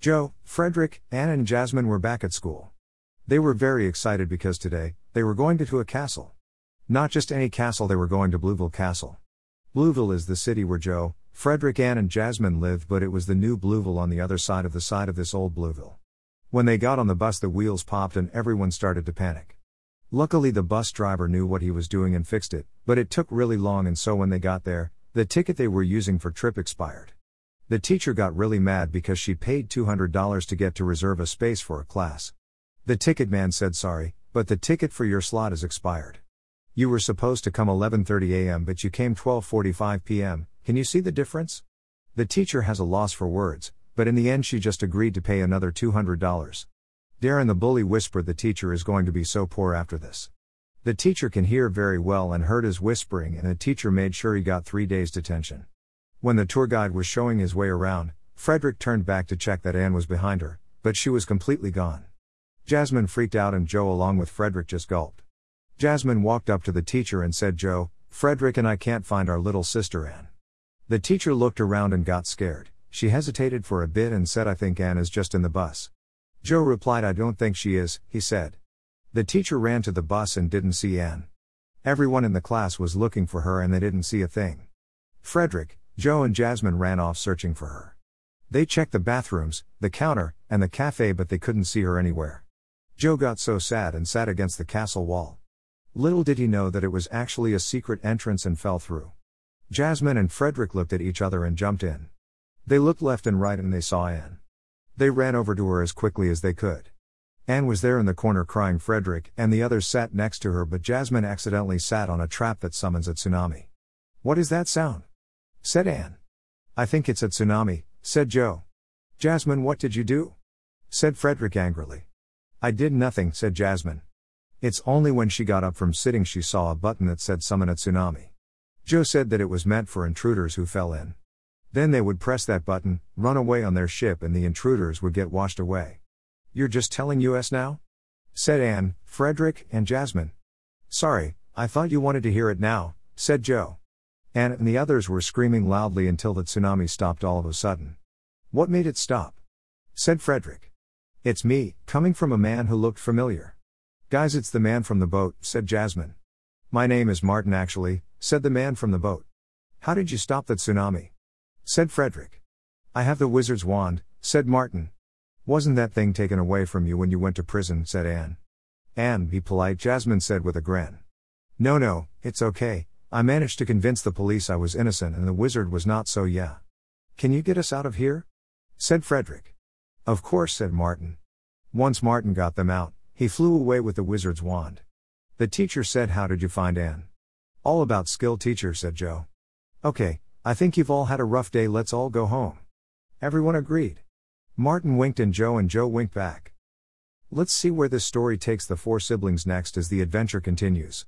Joe, Frederick, Anne, and Jasmine were back at school. They were very excited because today, they were going to, to a castle. Not just any castle, they were going to Blueville Castle. Blueville is the city where Joe, Frederick, Anne, and Jasmine lived, but it was the new Blueville on the other side of the side of this old Blueville. When they got on the bus, the wheels popped and everyone started to panic. Luckily, the bus driver knew what he was doing and fixed it, but it took really long, and so when they got there, the ticket they were using for trip expired. The teacher got really mad because she paid $200 to get to reserve a space for a class. The ticket man said sorry, but the ticket for your slot is expired. You were supposed to come 11:30 a.m. but you came 12:45 p.m. Can you see the difference? The teacher has a loss for words, but in the end she just agreed to pay another $200. Darren the bully whispered the teacher is going to be so poor after this. The teacher can hear very well and heard his whispering, and the teacher made sure he got three days' detention. When the tour guide was showing his way around, Frederick turned back to check that Anne was behind her, but she was completely gone. Jasmine freaked out, and Joe, along with Frederick, just gulped. Jasmine walked up to the teacher and said, Joe, Frederick and I can't find our little sister Anne. The teacher looked around and got scared. She hesitated for a bit and said, I think Anne is just in the bus. Joe replied, I don't think she is, he said. The teacher ran to the bus and didn't see Anne. Everyone in the class was looking for her and they didn't see a thing. Frederick, Joe, and Jasmine ran off searching for her. They checked the bathrooms, the counter, and the cafe, but they couldn't see her anywhere. Joe got so sad and sat against the castle wall. Little did he know that it was actually a secret entrance and fell through. Jasmine and Frederick looked at each other and jumped in. They looked left and right and they saw Anne. They ran over to her as quickly as they could. Anne was there in the corner crying Frederick, and the others sat next to her, but Jasmine accidentally sat on a trap that summons a tsunami. What is that sound? Said Anne. I think it's a tsunami, said Joe. Jasmine, what did you do? said Frederick angrily. I did nothing, said Jasmine. It's only when she got up from sitting she saw a button that said summon a tsunami. Joe said that it was meant for intruders who fell in. Then they would press that button, run away on their ship, and the intruders would get washed away. You're just telling us now? said Anne, Frederick, and Jasmine. Sorry, I thought you wanted to hear it now, said Joe. Anne and the others were screaming loudly until the tsunami stopped all of a sudden. What made it stop? said Frederick. It's me, coming from a man who looked familiar. Guys, it's the man from the boat, said Jasmine. My name is Martin, actually, said the man from the boat. How did you stop that tsunami? said Frederick. I have the wizard's wand, said Martin. Wasn't that thing taken away from you when you went to prison? said Anne. Anne, be polite, Jasmine said with a grin. No, no, it's okay, I managed to convince the police I was innocent and the wizard was not, so yeah. Can you get us out of here? said Frederick. Of course, said Martin. Once Martin got them out, he flew away with the wizard's wand. The teacher said, How did you find Anne? All about skill, teacher, said Joe. Okay, I think you've all had a rough day, let's all go home. Everyone agreed. Martin winked and Joe and Joe winked back. Let's see where this story takes the four siblings next as the adventure continues.